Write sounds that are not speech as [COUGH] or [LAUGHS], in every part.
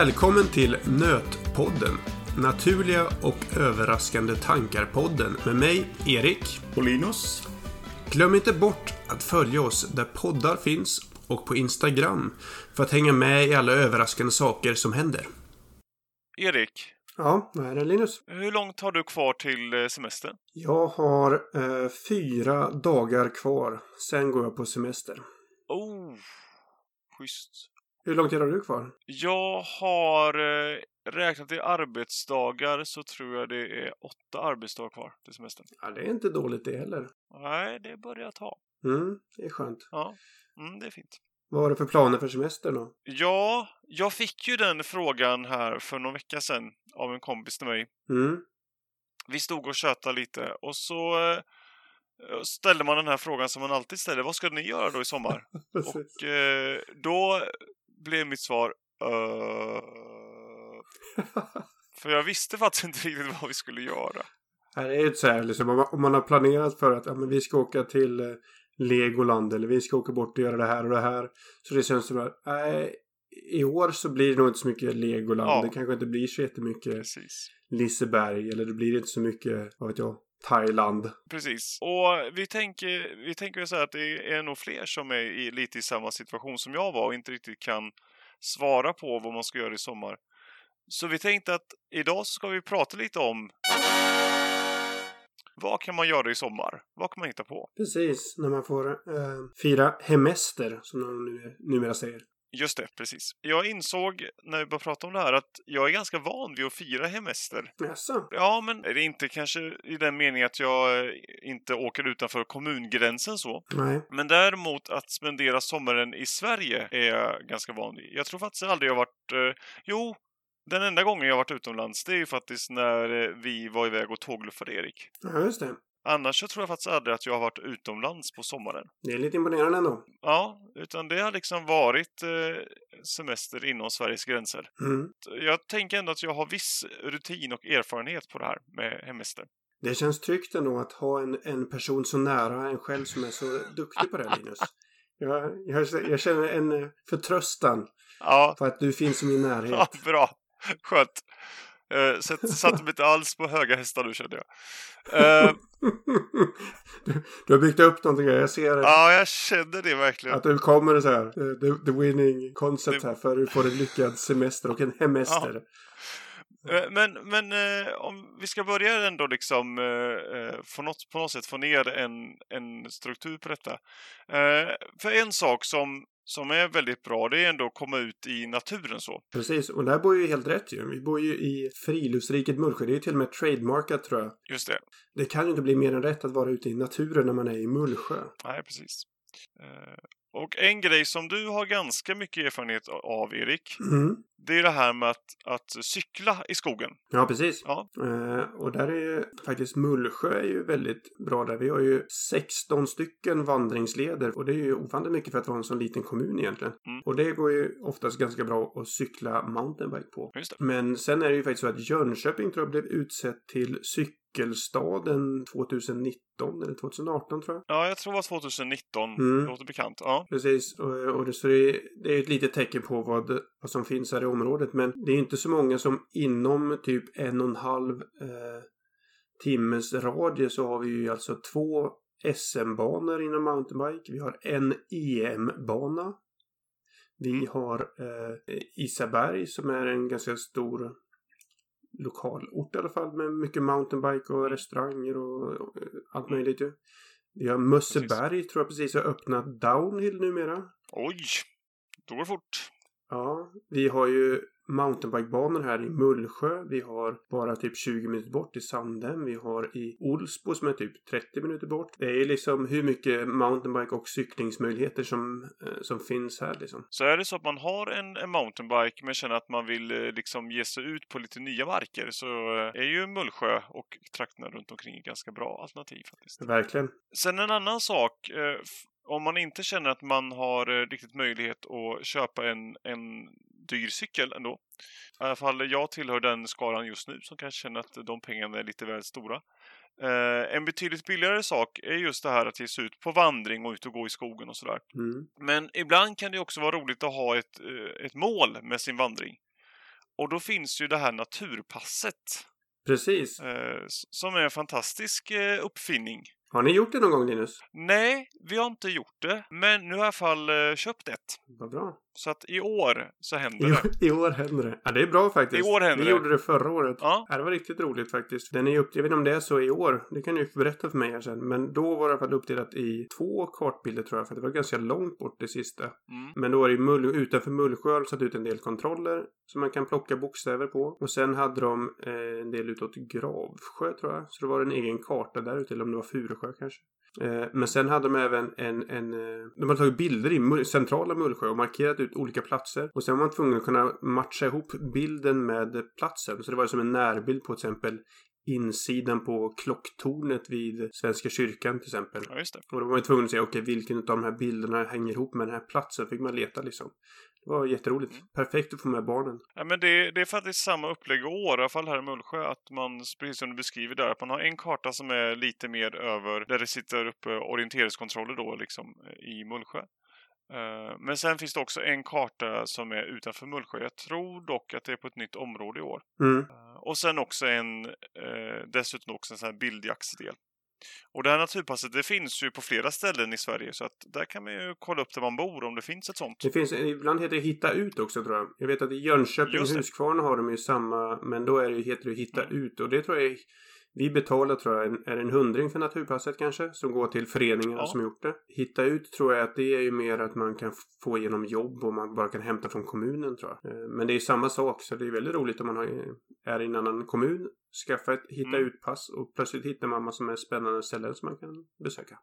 Välkommen till Nötpodden. Naturliga och överraskande tankar-podden med mig, Erik. Och Linus. Glöm inte bort att följa oss där poddar finns och på Instagram för att hänga med i alla överraskande saker som händer. Erik, Ja, vad är det Linus? hur långt har du kvar till eh, semestern? Jag har eh, fyra dagar kvar. Sen går jag på semester. Oh, schysst. Hur lång tid har du kvar? Jag har eh, räknat i arbetsdagar så tror jag det är åtta arbetsdagar kvar till semestern. Ja, det är inte dåligt det heller. Nej, det börjar ta. Mm, det är skönt. Ja, mm, det är fint. Vad har du för planer för semestern då? Ja, jag fick ju den frågan här för någon vecka sedan av en kompis till mig. Mm, Vi stod och tjötade lite och så eh, ställde man den här frågan som man alltid ställer. Vad ska ni göra då i sommar? [LAUGHS] Och eh, då blev mitt svar "Eh." För jag visste faktiskt inte riktigt vad vi skulle göra. Nej, det är ju så här liksom, om man, om man har planerat för att ja, men vi ska åka till eh, Legoland eller vi ska åka bort och göra det här och det här. Så det känns som att nej, i år så blir det nog inte så mycket Legoland. Ja. Det kanske inte blir så jättemycket Precis. Liseberg eller det blir inte så mycket, vad vet jag, Thailand. Precis. Och vi tänker, vi tänker så här att det är nog fler som är i, lite i samma situation som jag var och inte riktigt kan svara på vad man ska göra i sommar. Så vi tänkte att idag ska vi prata lite om vad kan man göra i sommar? Vad kan man hitta på? Precis, när man får eh, fira hemester som de nu, numera säger. Just det, precis. Jag insåg när vi började prata om det här att jag är ganska van vid att fira hemester. Jaså? Ja, men är det inte kanske i den meningen att jag eh, inte åker utanför kommungränsen så. Nej. Men däremot att spendera sommaren i Sverige är jag ganrig van vid. Jag tror faktiskt aldrig jag varit... Eh, jo, den enda gången jag varit utomlands det är ju faktiskt när eh, vi var iväg och tågluffade Erik. Ja, just det. Annars så tror jag faktiskt aldrig att jag har varit utomlands på sommaren. Det är lite imponerande ändå. Ja, utan det har liksom varit eh, semester inom Sveriges gränser. Mm. Jag tänker ändå att jag har viss rutin och erfarenhet på det här med hemester. Det känns tryggt ändå att ha en, en person så nära en själv som är så duktig på det här, Linus. [LAUGHS] Jag, jag, jag känner en förtröstan Ja, för att du finns i min ja närhet. bra. Skönt. Uh, satt, satte mig inte alls på höga hästar nu kände jag. Eh, [LAUGHS] du, du har byggt upp någonting här. Jag ser ja, jag kände det verkligen. att du kommer så här. eh, The, the winning concept här för att du får en lyckad semester och en hemester. Eh, Men, men eh, om vi ska börja ändå liksom eh, eh, få något, på något sätt få ner en, en struktur på detta. Eh, för en sak som, som är väldigt bra det är ändå att komma ut i naturen så. Precis, och där bor ju helt rätt ju. Vi bor ju i friluftsriket Mullsjö. Det är ju till och med trademarkat tror jag. Just det. Det kan ju inte bli mer än rätt att vara ute i naturen när man är i Mullsjö. Nej, precis. Och en grej som du har ganska mycket erfarenhet av, Erik, Mm. det är det här med att, att cykla i skogen. Ja, precis. Ja. Eh, och där är ju faktiskt Mullsjö är ju väldigt bra där. Vi har ju 16 stycken vandringsleder och det är ju ovanligt mycket för att vara en sån liten kommun egentligen. Mm. Och det går ju oftast ganska bra att cykla mountainbike på. Men sen är det ju faktiskt så att Jönköping tror jag blev utsett till cykelstaden 2019 eller 2018 tror jag. Ja, jag tror det var 2019. Mm. Låter bekant. Ja, Precis, och, och det, så det, är- det är ett litet tecken på vad, vad som finns här i området. Men det är inte så många som inom typ en och en halv eh, timmes radie så har vi ju alltså två SM-banor inom mountainbike. Vi har en EM-bana. Vi har eh, Isaberg som är en ganska stor lokalort i alla fall med mycket mountainbike och restauranger och, och allt möjligt ju. Vi har Mösseberg tror jag precis har öppnat downhill numera. oj! Då går det fort. Ja, vi har ju mountainbikebanor här i Mullsjö. Vi har bara typ 20 minuter bort i Sandhem. Vi har i Olsbo som är typ 30 minuter bort. Det är liksom hur mycket mountainbike och cyklingsmöjligheter som, eh, som finns här liksom. Så är det så att man har en, en mountainbike men känner att man vill eh, liksom ge sig ut på lite nya marker så eh, är ju Mullsjö och trakterna runt omkring ett ganska bra alternativ faktiskt. Verkligen. Sen en annan sak. Om man inte känner att man har riktigt möjlighet att köpa en, en dyr cykel ändå. I alla fall jag tillhör den skaran just nu som kanske känner att de pengarna är lite väl stora. Eh, en betydligt billigare sak är just det här att ge sig ut på vandring och ut och gå i skogen och sådär. Mm. Men ibland kan det också vara roligt att ha ett, eh, ett mål med sin vandring. Och då finns ju det här naturpasset. Precis. Eh, som är en fantastisk eh, uppfinning. Har ni gjort det någon gång Linus? Nej, vi har inte gjort det. Men nu har jag i alla fall eh, köpt ett. Vad bra. Så att i år så händer det. I, [LAUGHS] I år händer det. Ja, det är bra faktiskt. I år händer Vi det. gjorde det förra året. Ja. Ja, det var riktigt roligt faktiskt. Den är upp, jag vet inte om det är så i år. Det kan ni ju berätta för mig här sen. Men då var det i alla fall uppdelat i två kartbilder tror jag. För det var ganska långt bort det sista. Mm. Men då är det ju mull, utanför Mullsjö har satt ut en del kontroller. Som man kan plocka bokstäver på. Och sen hade de eh, en del utåt Gravsjö tror jag. Så det var en egen karta där ute. Eller om det var Furusjö kanske. Eh, men sen hade de även en, en eh, de hade tagit bilder i centrala Mullsjö och markerat ut olika platser. Och sen var man tvungen att kunna matcha ihop bilden med platsen. Så det var som en närbild på till exempel insidan på klocktornet vid Svenska kyrkan till exempel. Ja, just det. Och då var man tvungen att säga okej vilken av de här bilderna hänger ihop med den här platsen. Fick man leta liksom. Det var jätteroligt. Mm. Perfekt att få med barnen. Ja, men det, det är faktiskt samma upplägg i år, i alla fall här i Mullsjö, att man, precis som du beskriver där, att man har en karta som är lite mer över, där det sitter uppe orienteringskontroller då, liksom, i Mullsjö. Eh, Men sen finns det också en karta som är utanför Mullsjö. Jag tror dock att det är på ett nytt område i år. Mm. Eh, Och sen också en, eh, dessutom också en sån här bildjaktsdel. Och det här naturpasset, det finns ju på flera ställen i Sverige, så att där kan man ju kolla upp där man bor om det finns ett sånt. Det finns, ibland heter det Hitta ut också tror jag. Jag vet att i Jönköping det. Huskvarna har de ju samma, men då är det, heter det Hitta Mm. ut. Och det tror jag är, vi betalar tror jag en, är en hundring för naturpasset kanske. Som går till föreningar Ja. som gjort det. Hitta ut tror jag att det är ju mer att man kan få igenom jobb och man bara kan hämta från kommunen tror jag. Eh, Men det är samma sak så det är väldigt roligt om man har, är i en annan kommun. Skaffa ett Hitta Mm. ut-pass och plötsligt hittar man massor med spännande ställen som man kan besöka.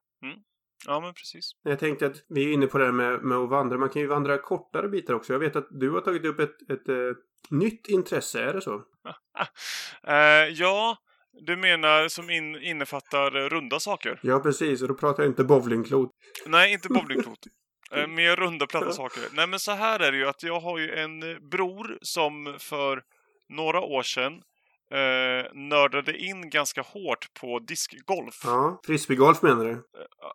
Ja, men precis. Jag tänkte att vi är inne på det här med, med att vandra. Man kan ju vandra kortare bitar också. Jag vet att du har tagit upp ett, ett, eh, nytt intresse, är det så? [LAUGHS] Eh, ja, du menar som in, innefattar eh, runda saker? Ja, precis. Och då pratar jag inte bowlingklot. Nej, inte bowlingklot. [LAUGHS] Eh, mer runda platta saker. Nej, men så här är det ju att jag har ju en eh, bror som för några år sedan eh, nördade in ganska hårt på diskgolf. Ja, frisbeegolf menar du?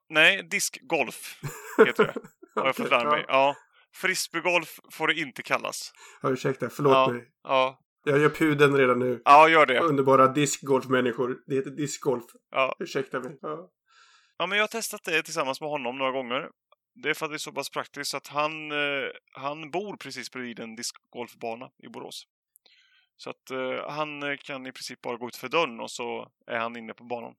Nej, diskgolf heter det. [LAUGHS] Har jag fått lära mig. Ja. Frisbeegolf får det inte kallas. Ja, ursäkta. Förlåt Ja. mig. Ja, Jag gör pudeln redan nu. ja gör det. Underbara diskgolfmänniskor. Det heter discgolf. Ja. Ursäkta mig. Ja. Ja, men jag har testat det tillsammans med honom några gånger. Det är för att det är så pass praktiskt att han, eh, han bor precis bredvid en discgolfbana i Borås. Så att eh, han kan i princip bara gå ut för dörren och så är han inne på banan.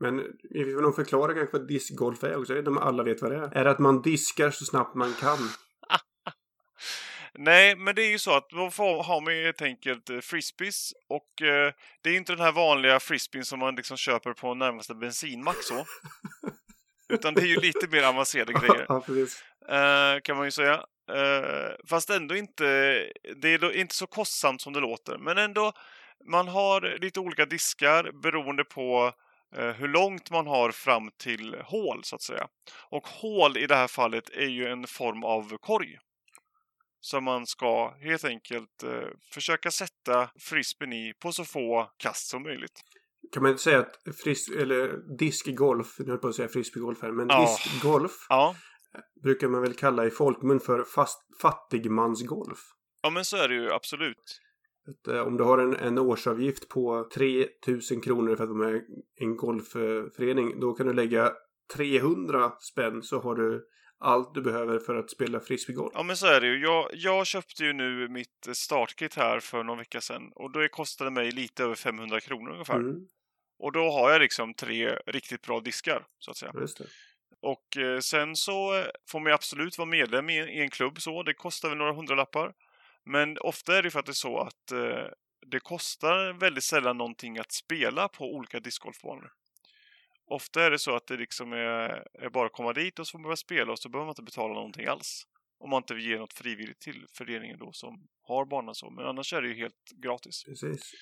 Men vi får nog förklara kanske vad discgolf är också. Om alla vet vad det är. Är det att man diskar så snabbt man kan? Nej, men det är ju så att då har man ju helt enkelt eh, frisbees och eh, det är inte den här vanliga frisbeen som man liksom köper på närmaste bensinmack så. Utan det är ju lite mer avancerade [LAUGHS] grejer. Eh, kan man ju säga. Eh, fast ändå inte, det är inte så kostsamt som det låter. Men ändå, man har lite olika diskar beroende på eh, hur långt man har fram till hål, så att säga. Och hål i det här fallet är ju en form av korg. Som man ska helt enkelt eh, försöka sätta frisbeen i på så få kast som möjligt. Kan man inte säga att fris eller diskgolf, nu höll jag på att säga frisbeegolf här, men Ja. diskgolf Ja, brukar man väl kalla i folkmun för fast, fattigmansgolf. ja men så är det ju absolut. Att, eh, om du har en, en årsavgift på 3000 kronor för att vara med i en golfförening, då kan du lägga 300 spänn så har du allt du behöver för att spela frisbeegolf. Ja men så är det ju. Jag, jag köpte ju nu mitt startkit här för någon vecka sedan och det kostade mig lite över 500 kronor ungefär. Mm, Och då har jag liksom tre riktigt bra diskar så att säga. Och eh, sen så får man ju absolut vara medlem i, i en klubb så. Det kostar väl några hundralappar. Men ofta är det faktiskt så att eh, det kostar väldigt sällan någonting att spela på olika discgolfbanor. Ofta är det så att det liksom är, är bara att komma dit och så får man börja spela och så behöver man inte betala någonting alls. Om man inte vill ge något frivilligt till föreningen då som har banan så. Men annars är det ju helt gratis. Precis.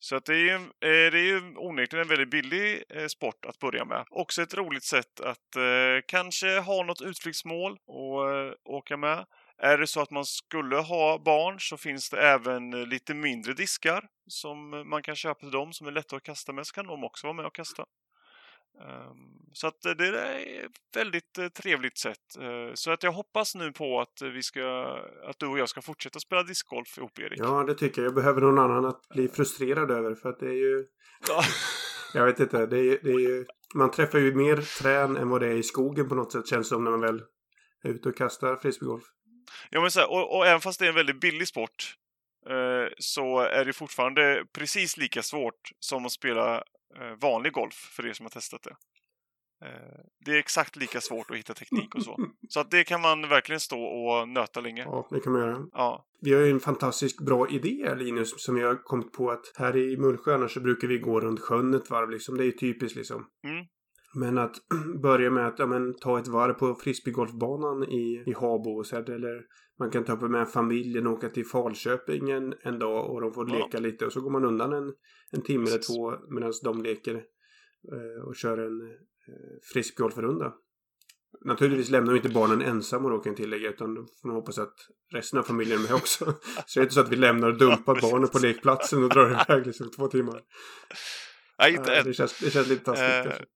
Så att det är ju, eh, det är ju onekligen en väldigt billig eh, sport att börja med. Också ett roligt sätt att eh, kanske ha något utflyktsmål och eh, åka med. Är det så att man skulle ha barn så finns det även lite mindre diskar som man kan köpa till dem som är lätta att kasta med så kan de också vara med och kasta. Um, så att det är ett väldigt uh, trevligt sätt. Uh, så att jag hoppas nu på att vi ska, att du och jag ska fortsätta spela discgolf ihop, Erik. Ja, det tycker jag. Jag behöver någon annan att bli frustrerad över för att det är ju... [LAUGHS] jag vet inte, det är, det är ju... Man träffar ju mer trän än vad det är i skogen på något sätt känns det som när man väl är ute och kastar frisbeegolf. Ja, men så här, och, och även fast det är en väldigt billig sport eh, så är det fortfarande precis lika svårt som att spela eh, vanlig golf för er som har testat det. Eh, det är exakt lika svårt att hitta teknik och så. [LAUGHS] Så att det kan man verkligen stå och nöta länge. Ja, det kan man göra. Ja. Vi har ju en fantastiskt bra idé Linus som vi har kommit på att här i Mullsjö annars så brukar vi gå runt sjön ett varv liksom. Det är ju typiskt liksom. Mm. Men att [CLEARS THROAT] börja med att ja, men, ta ett varv på frisbeegolfbanan i, i Habo och så här, eller man kan ta med familjen och åka till Falköping en, en dag och de får ja. leka lite och så går man undan en, en timme eller två medan de leker eh, och kör en eh, frisbeegolfrunda. Naturligtvis lämnar vi inte barnen ensamma då kan jag tillägga utan då får man hoppas att resten av familjen är med också. [LAUGHS] så det är inte så att vi lämnar och dumpar barnen på lekplatsen och drar iväg liksom två timmar. Nej, inte än. Det känns, det känns lite taskigt eh,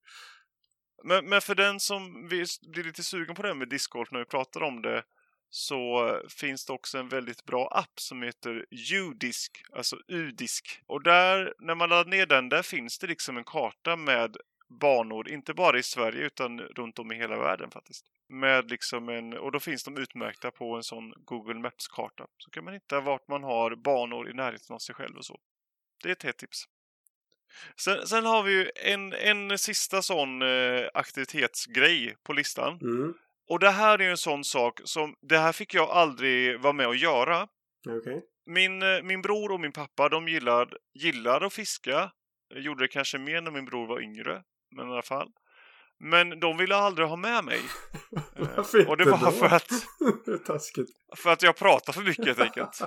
men, men för den som blir lite sugen på det med discgolf när vi pratar om det så finns det också en väldigt bra app som heter Udisk, alltså Udisk. Och där, när man laddar ner den, där finns det liksom en karta med banor, inte bara i Sverige utan runt om i hela världen faktiskt. Med liksom en, och då finns de utmärkta på en sån Google Maps-karta. Så kan man hitta vart man har banor i närheten av sig själv och så. Det är ett hett tips. Sen, sen, har vi ju en, en sista sån eh, aktivitetsgrej på listan. Mm. Och det här är ju en sån sak som, det här fick jag aldrig vara med och göra. Okay. Min, eh, min bror och min pappa, de gillar, gillar att fiska. Gjorde det kanske mer när min bror var yngre, men i alla fall. Men de ville aldrig ha med mig. [LAUGHS] Varför och det var för att... [LAUGHS] För att jag pratar för mycket helt enkelt.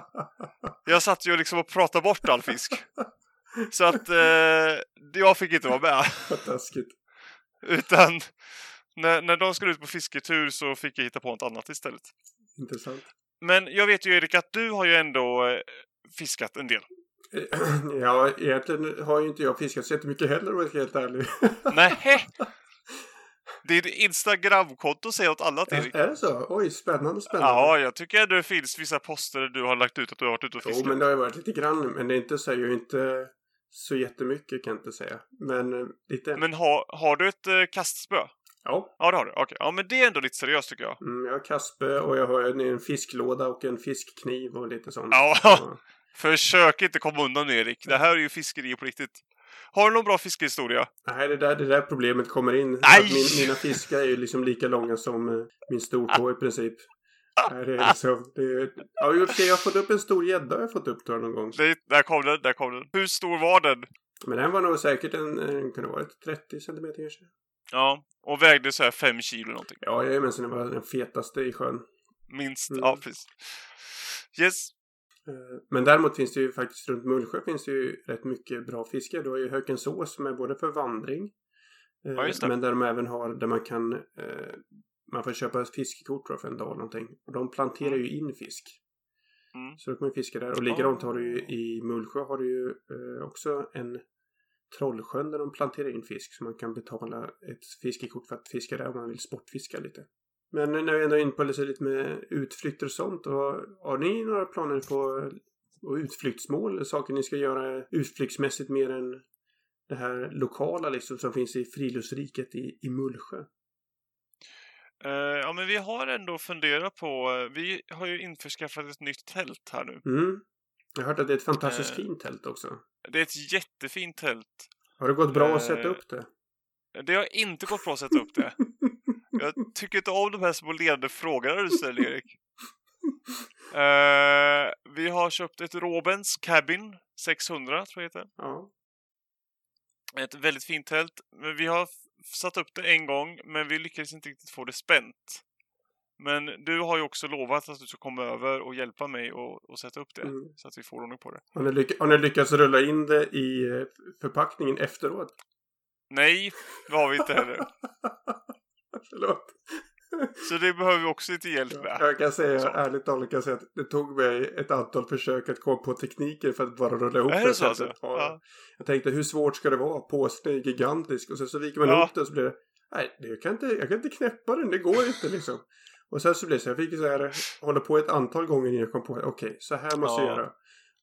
Jag satt ju liksom och pratade bort all fisk. Så att eh, jag fick inte vara med. Taskigt. [LAUGHS] Utan när, när de skulle ut på fisketur så fick jag hitta på något annat istället. Intressant. Men jag vet ju Erik att du har ju ändå eh, fiskat en del. [CLEARS THROAT] Ja, egentligen har ju inte jag fiskat så jättemycket heller om jag ska vara helt ärlig. [LAUGHS] Nej. Din Instagramkonto säger något annat Erik. Är det så? Oj, spännande, spännande. Ja, jag tycker att det finns vissa poster där du har lagt ut att du har varit ute och fiskat. Jo, men det har ju varit lite grann. Men det är inte så, jag är inte så jättemycket kan jag inte säga. Men eh, lite. Men har, har du ett eh, kastspö? Ja. Ja, det har du. Okay. Ja, men det är ändå lite seriöst tycker jag. Mm, jag har kastspö och jag har en, en fisklåda och en fiskkniv och lite sånt. Ja. ja. [LAUGHS] Försök inte komma undan Erik. Det här är ju fiskeri på riktigt. Har du någon bra fiskehistoria? Nej, det där, det där problemet kommer in. Min, mina fiskar är ju liksom lika långa som eh, min stortå i princip. Nej, det är liksom, det är, ja, jag har fått upp en stor gädda. jag fått upp tror jag någon gång. Det, där kom den, där kom den. Hur stor var den? Men den var nog säkert en, en kunde vara 30 centimeter kanske. Ja, och vägde så här 5 kilo någonting. Ja, jajamensan, den var den fetaste i sjön. Minst, mm. ja precis. Yes. Eh, men däremot finns det ju faktiskt runt Mullsjö finns det ju rätt mycket bra fiske. Du har ju Hökensås som är både för vandring. Ja, just det. Men där de även har, där man kan eh, man får köpa ett fiskekort för en dag eller någonting. Och de planterar ju in fisk. Mm. Så då kan man fiska där. Och likadant har du ju i Mullsjö har du ju eh, också en Trollsjön där de planterar in fisk. Så man kan betala ett fiskekort för att fiska där om man vill sportfiska lite. Men när vi ändå är inne på lite med utflykter och sånt. Har ni några planer på och utflyktsmål? Saker ni ska göra utflyktsmässigt mer än det här lokala liksom som finns i friluftsriket i, i Mullsjö? Uh, ja, men vi har ändå funderat på... Uh, vi har ju införskaffat ett nytt tält här nu. Mm. Jag har hört att det är ett fantastiskt uh, fint tält också. Det är ett jättefint tält. Har det gått bra att sätta upp det? Det har inte gått bra att sätta upp det. [LAUGHS] jag tycker inte om de här små ledande frågorna du ställer, Erik. [LAUGHS] vi har köpt ett Robens Cabin 600, tror jag heter. Ja. Ett väldigt fint tält. Men vi har satt upp det en gång, men vi lyckades inte riktigt få det spänt. Men du har ju också lovat att du ska komma över och hjälpa mig och, och sätta upp det. Mm. Så att vi får ordning på det. Har ni, lyck har ni lyckats rulla in det i eh, förpackningen efteråt? Nej, det har vi inte heller. [LAUGHS] Förlåt. Så det behöver vi också lite hjälp med. Jag kan säga, Så. ärligt talat kan säga att det tog mig ett antal försök att komma på tekniker för att bara rulla ihop det det så alltså? Ja. Ja. Jag tänkte, hur svårt ska det vara? Påsen är gigantisk. Och sen så viker man Ja. ihop den så blir det, nej, det- jag kan, inte, jag kan inte knäppa den, det går inte liksom. Och sen så blir det så, jag fick så här, hålla på ett antal gånger innan jag kom på, okej, så här måste jag Ja. göra.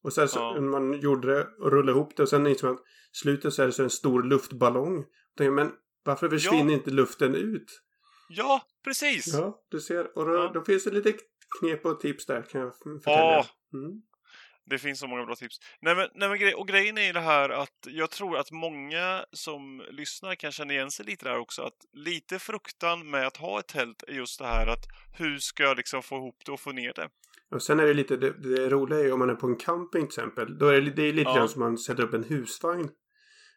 Och sen så, Ja. man gjorde det och rullade ihop det och sen insåg man att slutet så är det så en stor luftballong. Jag tänkte, men varför försvinner inte luften ut? Ja, precis! Ja, du ser. Och då, Ja. då finns det lite knep och tips där kan jag förtälja. Åh. Mm. Det finns så många bra tips. Nej men, nej, men grej, och grejen är ju det här att jag tror att många som lyssnar kan känna igen sig lite där också. Att lite fruktan med att ha ett tält är just det här att hur ska jag liksom få ihop det och få ner det? Och sen är det lite, det, det roliga är ju om man är på en camping till exempel. Då är det, det är lite Ja. grann som man sätter upp en husvagn. Att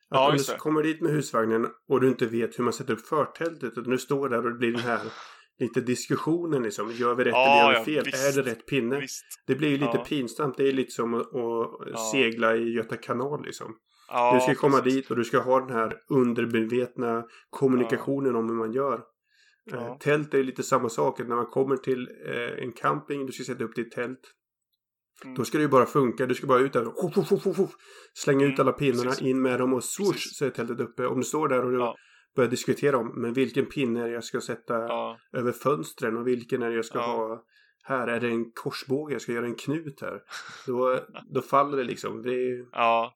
Ja, om du kommer dit med husvagnen och du inte vet hur man sätter upp förtältet. Utan du står där och det blir den här lite diskussionen liksom. Gör vi rätt Ja, eller gör vi ja, fel? visst. Är det rätt pinne? Visst. Det blir ju lite Ja. pinsamt. Det är lite som att, att Ja. segla i Göta kanal liksom. Ja, du ska komma precis. dit och du ska ha den här undermedvetna kommunikationen om hur man gör. Ja. Eh, Tält är ju lite samma sak. När man kommer till eh, en camping, du ska sätta upp ditt tält. Mm. Då ska det ju bara funka. Du ska bara ut där och slänga ut Mm, alla pinnarna, precis. in med dem och swoosh Precis. så är tältet uppe. Om du står där och du Ja. Börjar diskutera om men vilken pinne är det jag ska sätta Ja, över fönstren och vilken är det jag ska Ja. ha här. Är det en korsbåge? Jag ska göra en knut här. [LAUGHS] Då, då faller det liksom. Det är, ja.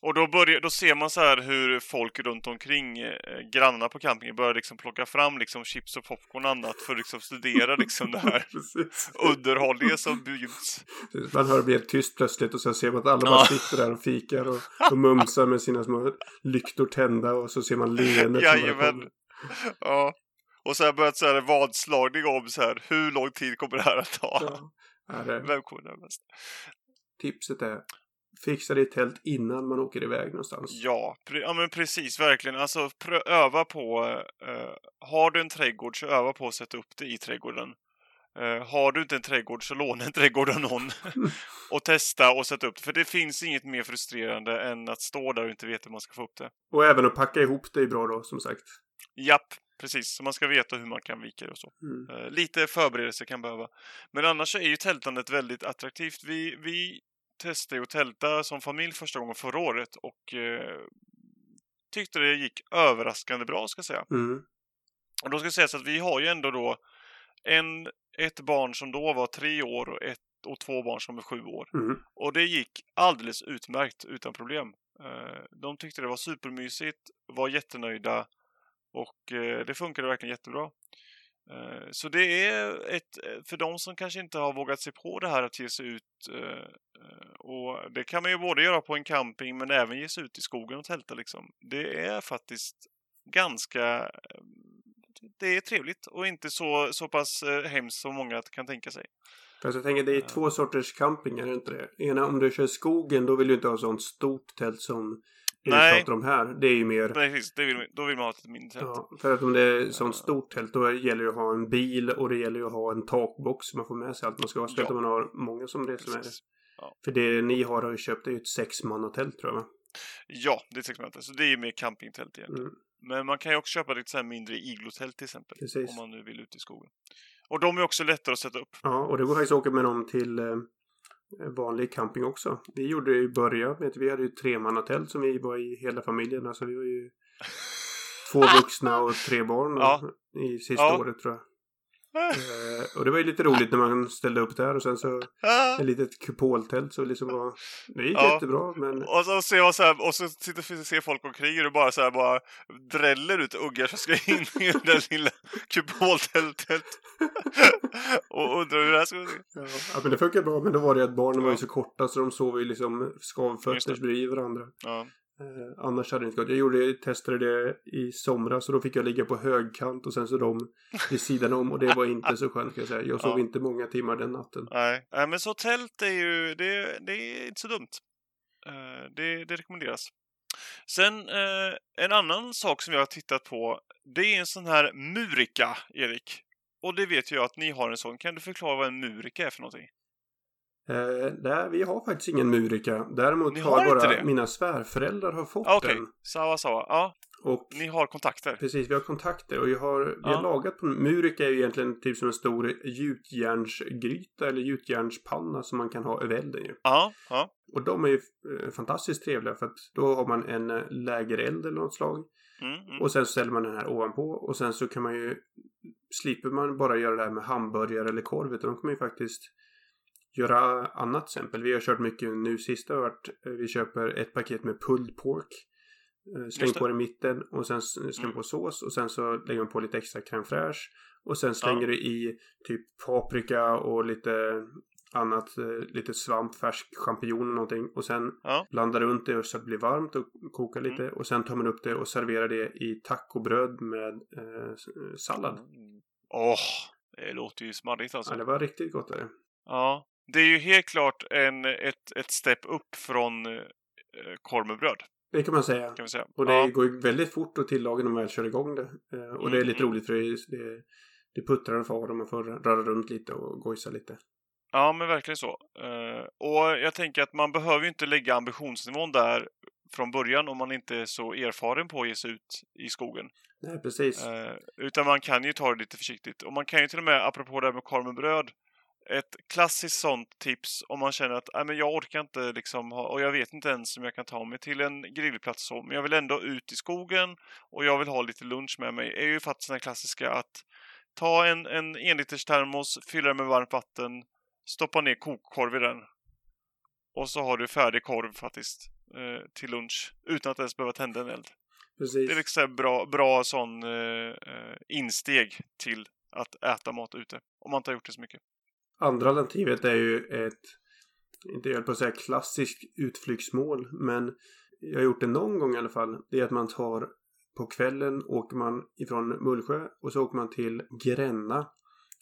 Och då, börjar, då ser man så här hur folk runt omkring eh, grannarna på campingen börjar liksom plocka fram liksom chips och popcorn och annat för att liksom studera liksom det här [LAUGHS] underhållningen som bjuds. Man hör det bli helt tyst plötsligt och sen ser man att alla Ja. bara sitter där och fikar och, och mumsar med sina små lyktor tända och så ser man leendet Jajamän. Ja. Och så har börjat så här vadslagning om så här hur lång tid kommer det här att ta? Ja. Vem kommer närmast? Tipset är fixa ditt tält innan man åker iväg någonstans. Ja, ja men precis, verkligen. Alltså öva på, eh, har du en trädgård så öva på att sätta upp det i trädgården. Eh, har du inte en trädgård så låna en trädgård av någon [LAUGHS] [LAUGHS] och testa och sätta upp det. För det finns inget mer frustrerande än att stå där och inte veta hur man ska få upp det. Och även att packa ihop det är bra då som sagt. Japp, precis. Så man ska veta hur man kan vika det och så. Mm. Eh, lite förberedelse kan behöva. Men annars är ju tältandet väldigt attraktivt. Vi, vi testade att tälta som familj första gången förra året och eh, tyckte det gick överraskande bra ska jag säga. Mm. Och då ska sägas att vi har ju ändå då en, ett barn som då var tre år och, ett, och två barn som är sju år. Mm. Och det gick alldeles utmärkt utan problem. Eh, De tyckte det var supermysigt, var jättenöjda och eh, det funkade verkligen jättebra. Eh, Så det är ett, för de som kanske inte har vågat sig på det här att ge sig ut eh, eh, och det kan man ju både göra på en camping men även ge sig ut i skogen och tälta liksom. Det är faktiskt ganska eh, det är trevligt och inte så, så pass eh, hemskt som många kan tänka sig. Fast jag tänker det är två sorters camping, är det inte det? Ena om du kör skogen då vill du inte ha sånt stort tält som vi Nej. pratar om här. Det är ju mer Precis, det vill, då vill man ha ett mindre tält. Ja, för att om det är sånt stort tält då gäller det att ha en bil och det gäller att ha en takbox så man får med sig allt man ska ha. Speciellt Ja. om man har många som reser med det. Ja. För det ni har har ju köpt är ju ett sexmannatält tror jag? Ja, det är ett segment. Så det är ju mer campingtält egentligen. Mm. Men man kan ju också köpa lite så här mindre iglotält till exempel. Precis. Om man nu vill ut i skogen. Och de är också lättare att sätta upp. Ja, och det går faktiskt att åka med dem till eh, vanlig camping också. Vi gjorde det i början vi hade ju tremannatält som vi var i hela familjen. Alltså vi var ju [LAUGHS] två vuxna och tre barn Ja. i sista Ja. året tror jag. Eh, och det var ju lite roligt när man ställde upp där och sen så ett litet kupoltält så liksom var det gick Ja. jättebra men Och så ser man så här, och så sitter, ser folk omkring och bara så här bara dräller ut ungar som ska in i det där lilla kupoltältet. [LAUGHS] och undrar hur det här ska gå till. Ja, ja, men det funkar bra. Men då var det att barnen var ju så korta så de sov ju liksom skavfötters bredvid varandra. Ja. Eh, annars hade det inte gått. Jag gjorde, testade det i somras så då fick jag ligga på högkant och sen så de vid sidan om och det var inte så skönt kan jag säga. Jag sov Ja. inte många timmar den natten. Nej. Nej, men så tält är ju, det, det är inte så dumt. Eh, det, det rekommenderas. Sen eh, en annan sak som jag har tittat på, det är en sån här murika, Erik. Och det vet jag att ni har en sån. Kan du förklara vad en murika är för någonting? Eh, där, vi har faktiskt ingen Murika. Däremot Ni har, har bara mina svärföräldrar har fått Ah, Okej, den. sawa sawa. Ja, Och ni har kontakter. precis, vi har kontakter och vi har, vi Ja. har lagat på Murika är ju egentligen typ som en stor gjutjärnsgryta eller gjutjärnspanna som man kan ha över elden ju. Ja, ja. Och de är ju eh, fantastiskt trevliga för att då har man en eh, lägereld eller något slag. Mm, mm. Och sen ställer man den här ovanpå och sen så kan man ju slipper man bara göra det här med hamburgare eller korv utan de kan man ju faktiskt göra annat exempel. Vi har kört mycket nu sista har varit eh, vi köper ett paket med pulled pork. eh, Släng på det i mitten och sen släng Mm. på sås och sen så lägger man på lite extra crème fraîche. Och sen slänger Ja. du i typ paprika och lite annat, eh, lite svamp, färsk champinjon och någonting. Och sen Ja. blandar runt det så att det blir varmt och kokar lite. Mm. Och sen tar man upp det och serverar det i tacobröd med eh, sallad. Mm. Åh, det låter ju smarrigt alltså. Ja, det var riktigt gott. Där. Ja, det är ju helt klart en, ett, ett steg upp från eh, korv med bröd, Det kan man säga. kan vi säga. Och det ja. går ju väldigt fort att tillaga när man väl kör igång det. Eh, och det är lite Mm. roligt för det, det, det puttrar far och man får röra runt lite och gojsa lite. ja, men verkligen så. Eh, och jag tänker att man behöver ju inte lägga ambitionsnivån där från början om man inte är så erfaren på att ge sig ut i skogen. Nej, precis. Eh, utan man kan ju ta det lite försiktigt. Och man kan ju till och med, apropå det här med korv med bröd, ett klassiskt sånt tips om man känner att men jag orkar inte liksom ha, och jag vet inte ens om jag kan ta mig till en grillplats så, men jag vill ändå ut i skogen och jag vill ha lite lunch med mig, är ju faktiskt den klassiska att ta en, en enliters termos, fylla den med varmt vatten, stoppa ner kokkorv i den och så har du färdig korv faktiskt eh, till lunch utan att ens behöva tända en eld. precis. Det är liksom en bra, bra sån eh, eh, insteg till att äta mat ute. Om man inte har gjort det så mycket. Andra alternativet är ju ett, inte jag höll på att säga klassiskt utflyktsmål, men jag har gjort det någon gång i alla fall. Det är att man tar på kvällen åker man ifrån Mullsjö och så åker man till Gränna.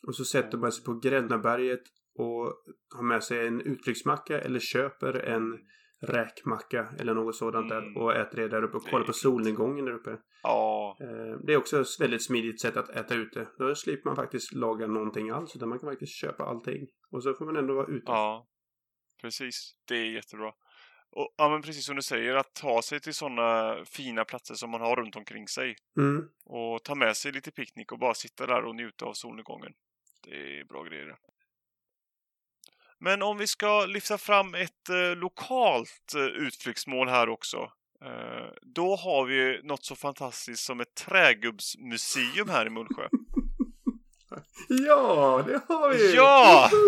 Och så sätter man sig på Grännaberget och har med sig en utflyktsmacka eller köper en räkmacka eller något sådant Mm. där och äter det där uppe och kollar på solnedgången där uppe. Ja, Eh, Det är också ett väldigt smidigt sätt att äta ute. Då slipper man faktiskt laga någonting alls utan man kan faktiskt köpa allting. Och så får man ändå vara ute. ja. Precis. Det är jättebra. Och, ja, men precis som du säger, att ta sig till sådana fina platser som man har runt omkring sig. Mm. Och ta med sig lite picknick och bara sitta där och njuta av solnedgången. Det är bra grejer. Men om vi ska lyfta fram ett eh, lokalt eh, utflyktsmål här också. Eh, då har vi något så fantastiskt som ett trägubbsmuseum här i Mullsjö. [LAUGHS] Ja, det har vi! Ja! [LAUGHS]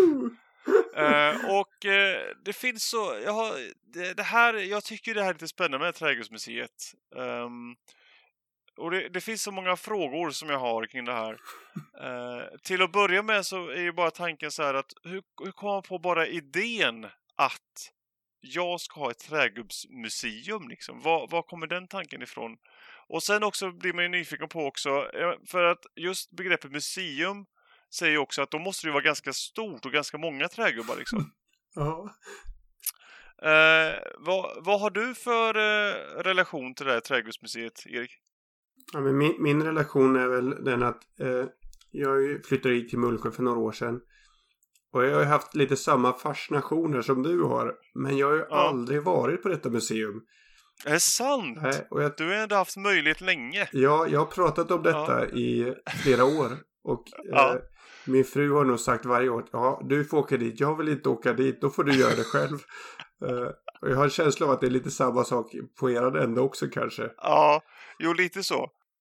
Eh, och eh, det finns så, jag, har, det, det här, jag tycker det här är lite spännande med Trädgårdsmuseet. Ehm, och det, det finns så många frågor som jag har kring det här. [LAUGHS] Eh, till att börja med så är ju bara tanken så här att hur, hur kom man på bara idén att jag ska ha ett trädgubbsmuseum liksom? Var, var kommer den tanken ifrån? Och sen också blir man ju nyfiken på också, eh, för att just begreppet museum säger ju också att då måste det ju vara ganska stort och ganska många trägubbar liksom. [LAUGHS] Ja. Eh, vad, vad har du för eh, relation till det här trädgårdsmuseet, Erik? Ja men min, min relation är väl den att eh, jag flyttade hit till Mullsjö för några år sedan. Och jag har ju haft lite samma fascinationer som du har. Men jag har ju Ja. aldrig varit på detta museum. Är det sant? Nej, och jag, Du har ändå haft möjlighet länge. ja, jag har pratat om detta i flera år. Och [LAUGHS] Ja. eh, min fru har nog sagt varje år ja, du får åka dit. Jag vill inte åka dit. Då får du göra det själv. [LAUGHS] Eh, och jag har en känsla av att det är lite samma sak på er ända också kanske. Ja, jo lite så.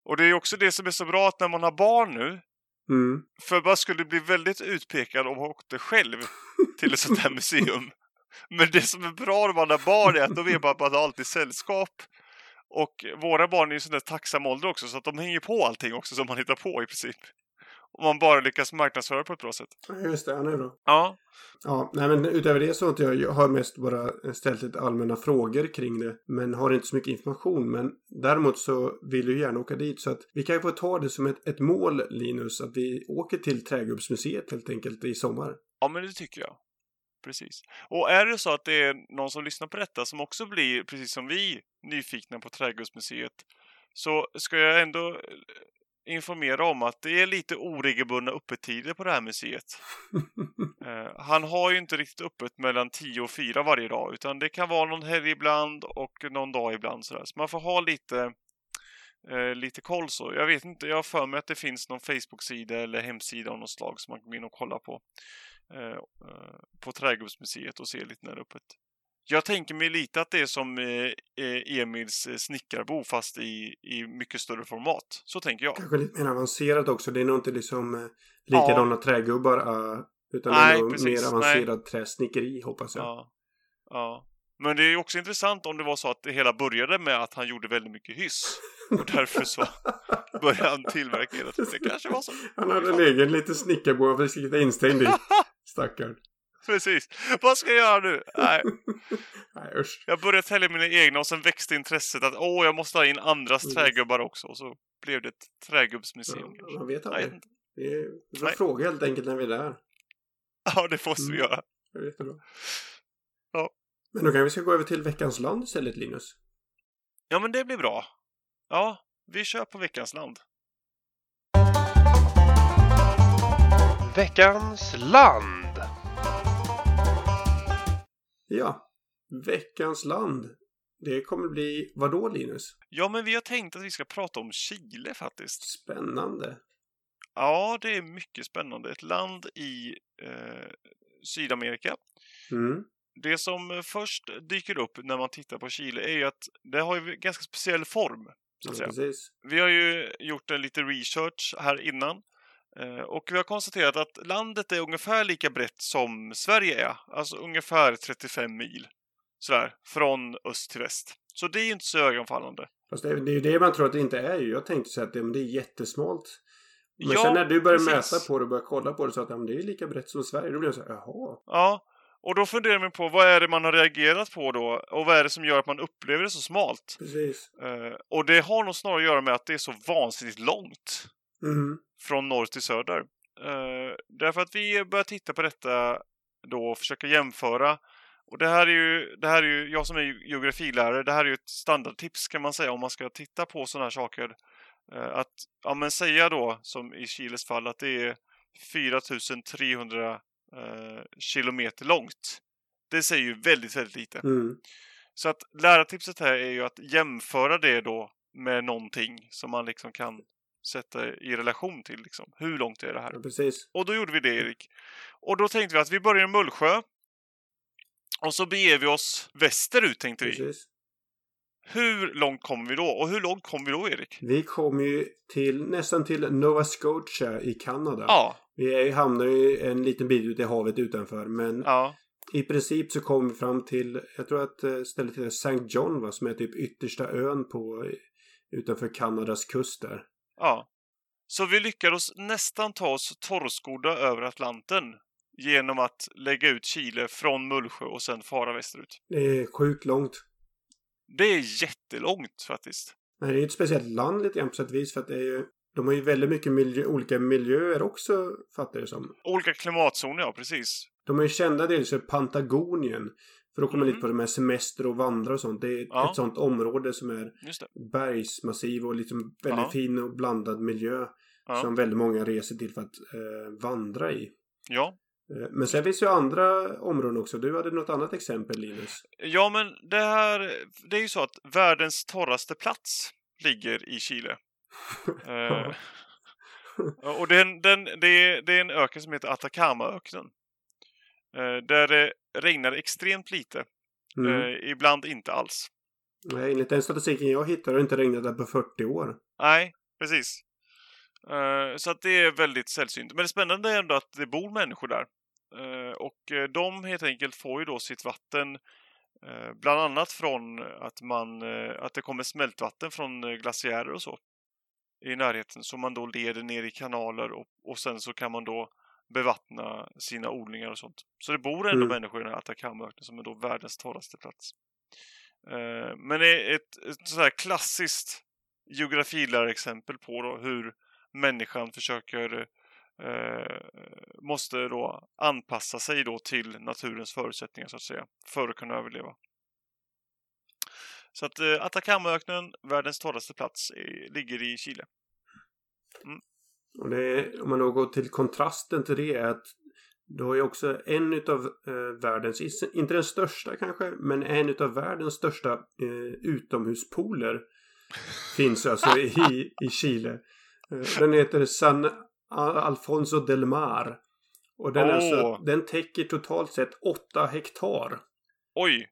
Och det är också det som är så bra att när man har barn nu, Mm. för man skulle bli väldigt utpekad om man åkte själv till ett sånt här museum. Men det som är bra när man har barn är att då vet man att man har alltid sällskap. Och våra barn är ju sån där tacksam ålder också, så att de hänger på allting också som man hittar på i princip. Om man bara lyckas marknadsföra på ett bra sätt. Just det, han är bra. Ja, Ja, nej men utöver det så inte jag, jag har mest bara ställt lite allmänna frågor kring det. Men har inte så mycket information. Men däremot så vill du gärna åka dit. Så att vi kan ju få ta det som ett, ett mål, Linus. Att vi åker till Trägubbsmuseet helt enkelt i sommar. Ja, men det tycker jag. Precis. Och är det så att det är någon som lyssnar på detta som också blir, precis som vi, nyfikna på Trädgårdsmuseet så ska jag ändå informera om att det är lite oregelbundna öppettider på det här museet. [LAUGHS] Eh, han har ju inte riktigt öppet mellan 10 och 4 varje dag, utan det kan vara någon helg ibland och någon dag ibland sådär. Så man får ha lite, eh, lite koll så. Jag vet inte, jag har för mig att det finns någon Facebook-sida eller hemsida av något slag som man kan gå in och kolla på. Eh, på Trädgårdsmuseet och se lite när det är öppet. Jag tänker mig lite att det är som eh, eh, Emils snickarbo fast i, i mycket större format. Så tänker jag. Kanske lite mer avancerat också. Det är nog inte liksom eh, likadana ja. trägubbar. Utan Nej, det är nog precis. mer avancerad träsnickeri hoppas jag. Ja. ja. Men det är också intressant om det var så att det hela började med att han gjorde väldigt mycket hyss. Och därför så [LAUGHS] började han tillverka hela tiden. Det kanske var så. Han hade en egen liten snickarbo han fick sitta instängd i. [LAUGHS] Stackarn. Precis. Vad ska jag göra nu? Nej. [LAUGHS] Nej usch. Jag började tälja mina egna och sen växte intresset att åh, jag måste ha in andras mm. trägubbar också. Och så blev det ett trägubbsmuseum. Ja, man vet aldrig. Nej. Det är, vi får fråga helt enkelt när vi är där. Ja, det måste mm. vi göra. Det är jättebra. Ja. Men då kanske vi ska gå över till veckans land istället, Linus. Ja, men det blir bra. Ja, vi kör på veckans land. Veckans land! Ja, veckans land. Det kommer bli vad då Linus? Ja, men vi har tänkt att vi ska prata om Chile faktiskt. Spännande. Ja, det är mycket spännande. Ett land i eh, Sydamerika. Mm. Det som först dyker upp när man tittar på Chile är ju att det har ju ganska speciell form. Ja. Vi har ju gjort en lite research här innan Eh, och vi har konstaterat att landet är ungefär lika brett som Sverige är. Alltså ungefär 35 mil. Sådär, från öst till väst. Så det är ju inte så ögonfallande. Fast det är ju det man tror att det inte är ju. Jag tänkte så att det, är jättesmalt. Men ja, sen när du börjar mäta på det och börjar kolla på det så att ja, det är lika brett som Sverige. Då blir jag så här, jaha. Ja, och då funderar man på vad är det man har reagerat på då? Och vad är det som gör att man upplever det så smalt? Precis. Uh, och det har nog snarare att göra med att det är så vansinnigt långt. Mm från norr till söder. Uh, därför att vi börjar titta på detta då och försöka jämföra. Och det här är ju, det här är ju jag som är geografilärare, det här är ju ett standardtips kan man säga om man ska titta på sådana här saker. Uh, att ja, men säga då, som i Chiles fall, att det är 4300 uh, eh, kilometer långt. Det säger ju väldigt, väldigt lite. Mm. Så att lärartipset här är ju att jämföra det då med någonting som man liksom kan sätta i relation till. Liksom. Hur långt är det här? Ja, precis. Och då gjorde vi det, Erik. Och då tänkte vi att vi börjar i Mullsjö. Och så beger vi oss västerut, tänkte vi. Precis. Hur långt kommer vi då? Och hur långt kommer vi då, Erik? Vi kommer ju till, nästan till Nova Scotia i Kanada. Ja. Vi hamnar ju en liten bit ute i havet utanför, men ja. i princip så kommer vi fram till, jag tror att eh, stället heter St. John, va, som är typ yttersta ön på utanför Kanadas kust där. Ja. Så vi lyckades nästan ta oss torrskodda över Atlanten genom att lägga ut Chile från Mullsjö och sen fara västerut. Det är sjukt långt. Det är jättelångt faktiskt. Men det är ett speciellt land lite grann på sätt och vis för att det är ju de har ju väldigt mycket miljö, olika miljöer också, fattar jag som. Olika klimatzoner, ja precis. De är ju kända dels för Patagonien. För då kommer mm. lite på det med semester och vandra och sånt. Det är ja. ett sånt område som är bergsmassiv och liksom väldigt ja. fin och blandad miljö. Ja. Som väldigt många reser till för att eh, vandra i. Ja. Eh, men sen finns ju andra områden också. Du hade något annat exempel Linus. Ja men det här, det är ju så att världens torraste plats ligger i Chile. [LAUGHS] eh, och den, den, det, är, det är en öken som heter Atacamaöknen. Eh, där det regnar extremt lite. Mm. Eh, ibland inte alls. Nej, enligt den statistiken jag hittade har det inte regnat där på 40 år. Nej, precis. Uh, så att det är väldigt sällsynt. Men det spännande är ändå att det bor människor där. Och de helt enkelt får ju då sitt vatten bland annat från att, man, att det kommer smältvatten från glaciärer och så i närheten som man då leder ner i kanaler och, och sen så kan man då bevattna sina odlingar och sånt. Så det bor ändå mm. människor i den här Atacamaöknen som är då världens torraste plats. Uh, men det är ett, ett sådär klassiskt geografilärarexempel på då hur människan försöker uh, måste då anpassa sig då till naturens förutsättningar så att säga för att kunna överleva. Så att uh, Atacamaöknen, världens torraste plats, är, ligger i Chile. Mm. Och det om man då går till kontrasten till det är att du har ju också en utav eh, världens, inte den största kanske, men en utav världens största eh, utomhuspooler [LAUGHS] finns alltså i, i Chile. Eh, den heter San Alfonso del Mar. Och den, Åh. alltså, den täcker totalt sett 8 hektar. Oj!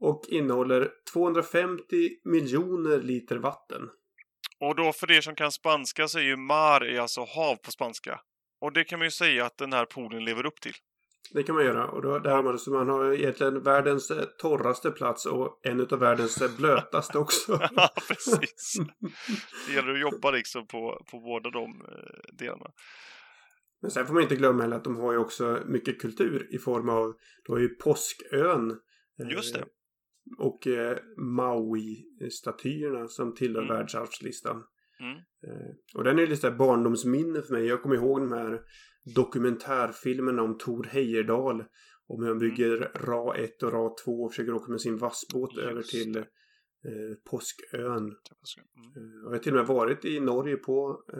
Och innehåller 250 miljoner liter vatten. Och då för er som kan spanska så är ju mar är alltså hav på spanska. Och det kan man ju säga att den här poolen lever upp till. Det kan man göra. Och då, där har man, så man har egentligen världens eh, torraste plats och en utav världens eh, blötaste [LAUGHS] också. Ja, precis. Det gäller att jobba liksom på, på båda de eh, delarna. Men sen får man inte glömma heller att de har ju också mycket kultur i form av, du har ju Påskön. Just det. Och eh, Maui-statyerna som tillhör Mm. världsarvslistan. Mm. Eh, och den är lite barndomsminne för mig. Jag kommer ihåg de här dokumentärfilmerna om Tor Heyerdahl. Om hur han bygger Ra 1 och Ra 2 och försöker åka med sin vassbåt Just över till eh, Påskön. Mm. Eh, och jag har till och med varit i Norge på eh,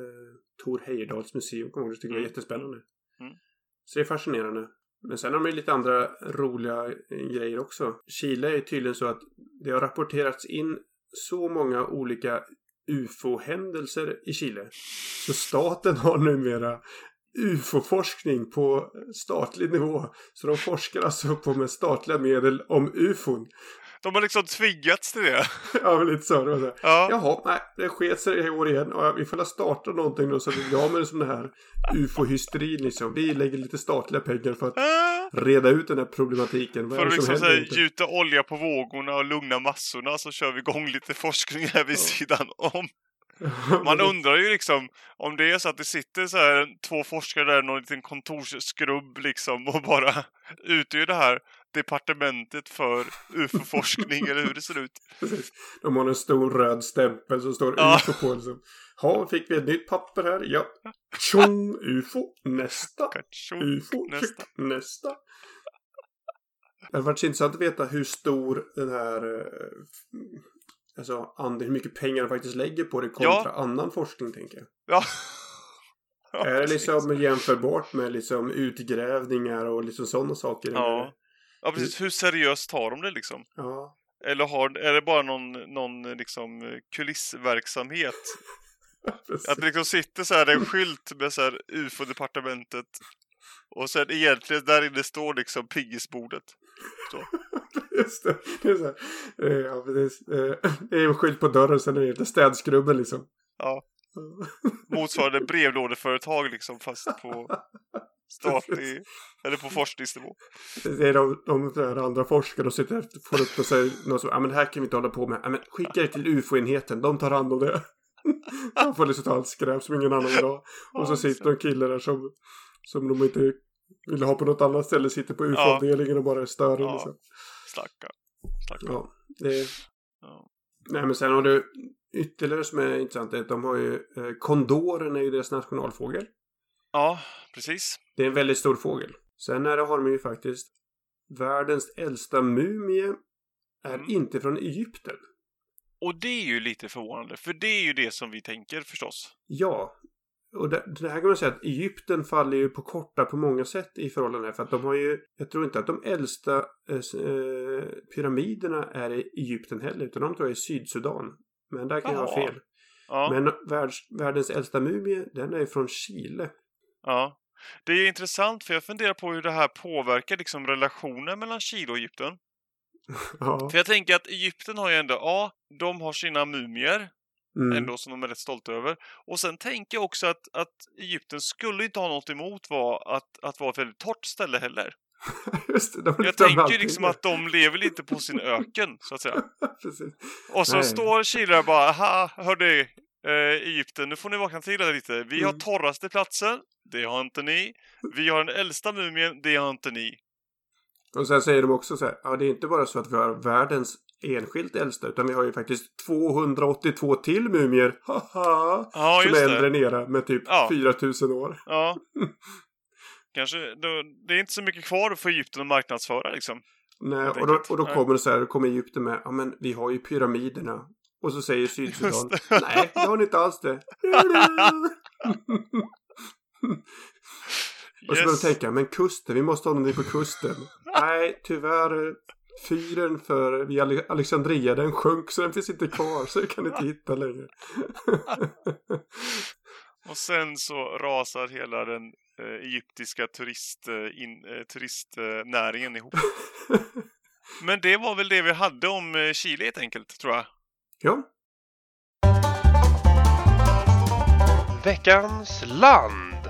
Tor Heyerdahls museum. Kommer ihåg, det tycker jag var Mm. jättespännande. Mm. Så Så det är fascinerande. Men sen har de ju lite andra roliga grejer också. Chile är tydligen så att det har rapporterats in så många olika UFO-händelser i Chile. Så staten har numera UFO-forskning på statlig nivå. Så de forskar alltså på med statliga medel om UFOn. De har liksom tvingats till det. [LAUGHS] Ja, lite så. Det var så. Ja. Jaha, nej, det sket sig i år igen. Ja, vi får starta någonting då så att vi blir av med sån här ufo-hysterin liksom. Vi lägger lite statliga pengar för att reda ut den här problematiken. Vad För att liksom så här, gjuta olja på vågorna och lugna massorna så kör vi igång lite forskning här vid Ja. sidan om. [LAUGHS] Man undrar ju liksom om det är så att det sitter så här två forskare där, någon liten kontorsskrubb liksom och bara utgör det här departementet för [LAUGHS] UFO-forskning eller hur det ser ut. Precis. De har en stor röd stämpel som står Ja. UFO på. Liksom. Ja, fick vi ett nytt papper här? Ja. Tjong, UFO. Nästa. Kachok, UFO. nästa. Nästa. Det hade varit intressant att veta hur stor den här... eh, Alltså andel, hur mycket pengar de faktiskt lägger på det kontra annan forskning, tänker jag. Ja. Ja, är det [LAUGHS] liksom jämförbart med liksom utgrävningar och liksom sådana saker? Ja. Ja, precis. Hur seriöst tar de det liksom? ja. Eller har, är det bara någon, någon liksom kulissverksamhet? [LAUGHS] Att det liksom sitter så här en skylt med så här UFO-departementet och sen egentligen där inne står liksom piggisbordet. Så. [LAUGHS] Just det. Det är, så här, eh, ja, precis. Eh, det är en skylt på dörren sen är det städskrubben liksom. Ja, [LAUGHS] motsvarande brevlådeföretag liksom fast på [LAUGHS] statlig eller på forskningsnivå. Det är de, de där andra forskare och sitter efter får upp och säger något som, ja men det här kan vi inte hålla på med. Ja men skicka det till UFO-enheten, de tar hand om det. [LAUGHS] De får liksom ta allt skräp som ingen annan vill ha. Och så sitter en kille där som, som de inte vill ha på något annat ställe, sitter på UFO-avdelningen och bara stör Ja. ja. liksom. Stackarn. Stackarn. Ja, det är... Ja. Nej men sen har du ytterligare som är intressant är att de har ju eh, kondoren är ju deras nationalfågel. ja, precis. Det är en väldigt stor fågel. Sen är det, har de ju faktiskt världens äldsta mumie är Mm. inte från Egypten. Och det är ju lite förvånande, för det är ju det som vi tänker förstås. Ja. Och det, det här kan man säga att Egypten faller ju på korta på många sätt i förhållande här. För att de har ju, jag tror inte att de äldsta eh, eh, pyramiderna är i Egypten heller. Utan de tror jag är i Sydsudan. Men där kan jag ha fel. Ja, Men världs, världens äldsta mumie, den är från Chile. ja. Det är intressant för jag funderar på hur det här påverkar liksom relationen mellan Chile och Egypten. [LAUGHS] Ja. För jag tänker att Egypten har ju ändå, ja, de har sina mumier Mm. ändå som de är rätt stolta över. Och sen tänker jag också att, att Egypten skulle inte ha något emot var att, att vara ett väldigt torrt ställe heller. [LAUGHS] Just det, de Jag tänker ju liksom att de lever lite på sin öken, så att säga. [LAUGHS] Och så Nej. står Chile bara, ha, hörde eh, Egypten, nu får ni vakna till lite. Vi har Mm. torraste platsen, det har inte ni. Vi har den äldsta mumien, det har inte ni. Och sen säger de också så här, ja det är inte bara så att vi har världens enskilt äldsta, utan vi har ju faktiskt 282 till mumier, haha, Ja, som är äldre än era med typ Ja. 4000 år. Ja. [LAUGHS] Kanske, då, det är inte så mycket kvar för Egypten att marknadsföra liksom. Nej, och då, och då kommer det så här, då kommer Egypten med, ja men vi har ju pyramiderna. Och så säger [LAUGHS] Sydsudan, nej det har ni inte alls det. [LAUGHS] Och så börjar de tänka, men kusten, vi måste ha någonting på kusten. [LAUGHS] Nej, tyvärr. Fyren för vid Alexandria, den sjönk så den finns inte kvar. Så jag kan inte hitta längre. Och sen så rasar hela den eh, egyptiska turist, eh, in, eh, turistnäringen ihop. [LAUGHS] Men det var väl det vi hade om eh, Chile helt enkelt, tror jag. Ja. Veckans land.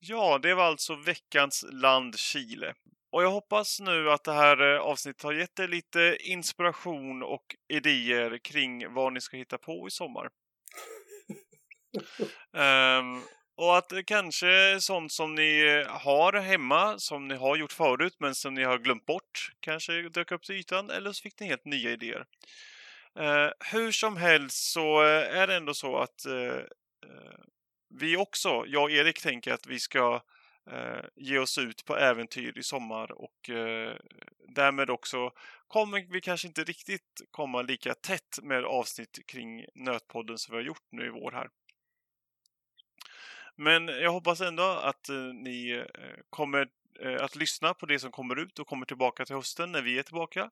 Ja, det var alltså veckans land Chile. Och jag hoppas nu att det här eh, avsnittet har gett er lite inspiration och idéer kring vad ni ska hitta på i sommar. um, [LAUGHS] och att kanske sånt som ni eh, har hemma, som ni har gjort förut men som ni har glömt bort, kanske dök upp till ytan eller så fick ni helt nya idéer. Eh, hur som helst så eh, är det ändå så att eh, eh, vi också, jag och Erik, tänker att vi ska eh, ge oss ut på äventyr i sommar och eh, därmed också kommer vi kanske inte riktigt komma lika tätt med avsnitt kring Nötpodden som vi har gjort nu i vår här. Men jag hoppas ändå att eh, ni eh, kommer eh, att lyssna på det som kommer ut och kommer tillbaka till hösten när vi är tillbaka.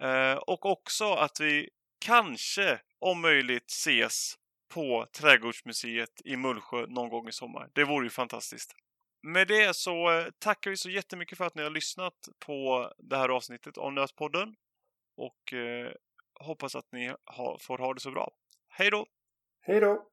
Eh, och också att vi kanske, om möjligt, ses på Trädgårdsmuseet i Mullsjö någon gång i sommar. Det vore ju fantastiskt. Med det så eh, tackar vi så jättemycket för att ni har lyssnat på det här avsnittet av Nötpodden. Och eh, hoppas att ni får ha det så bra. Hej då! Hej då!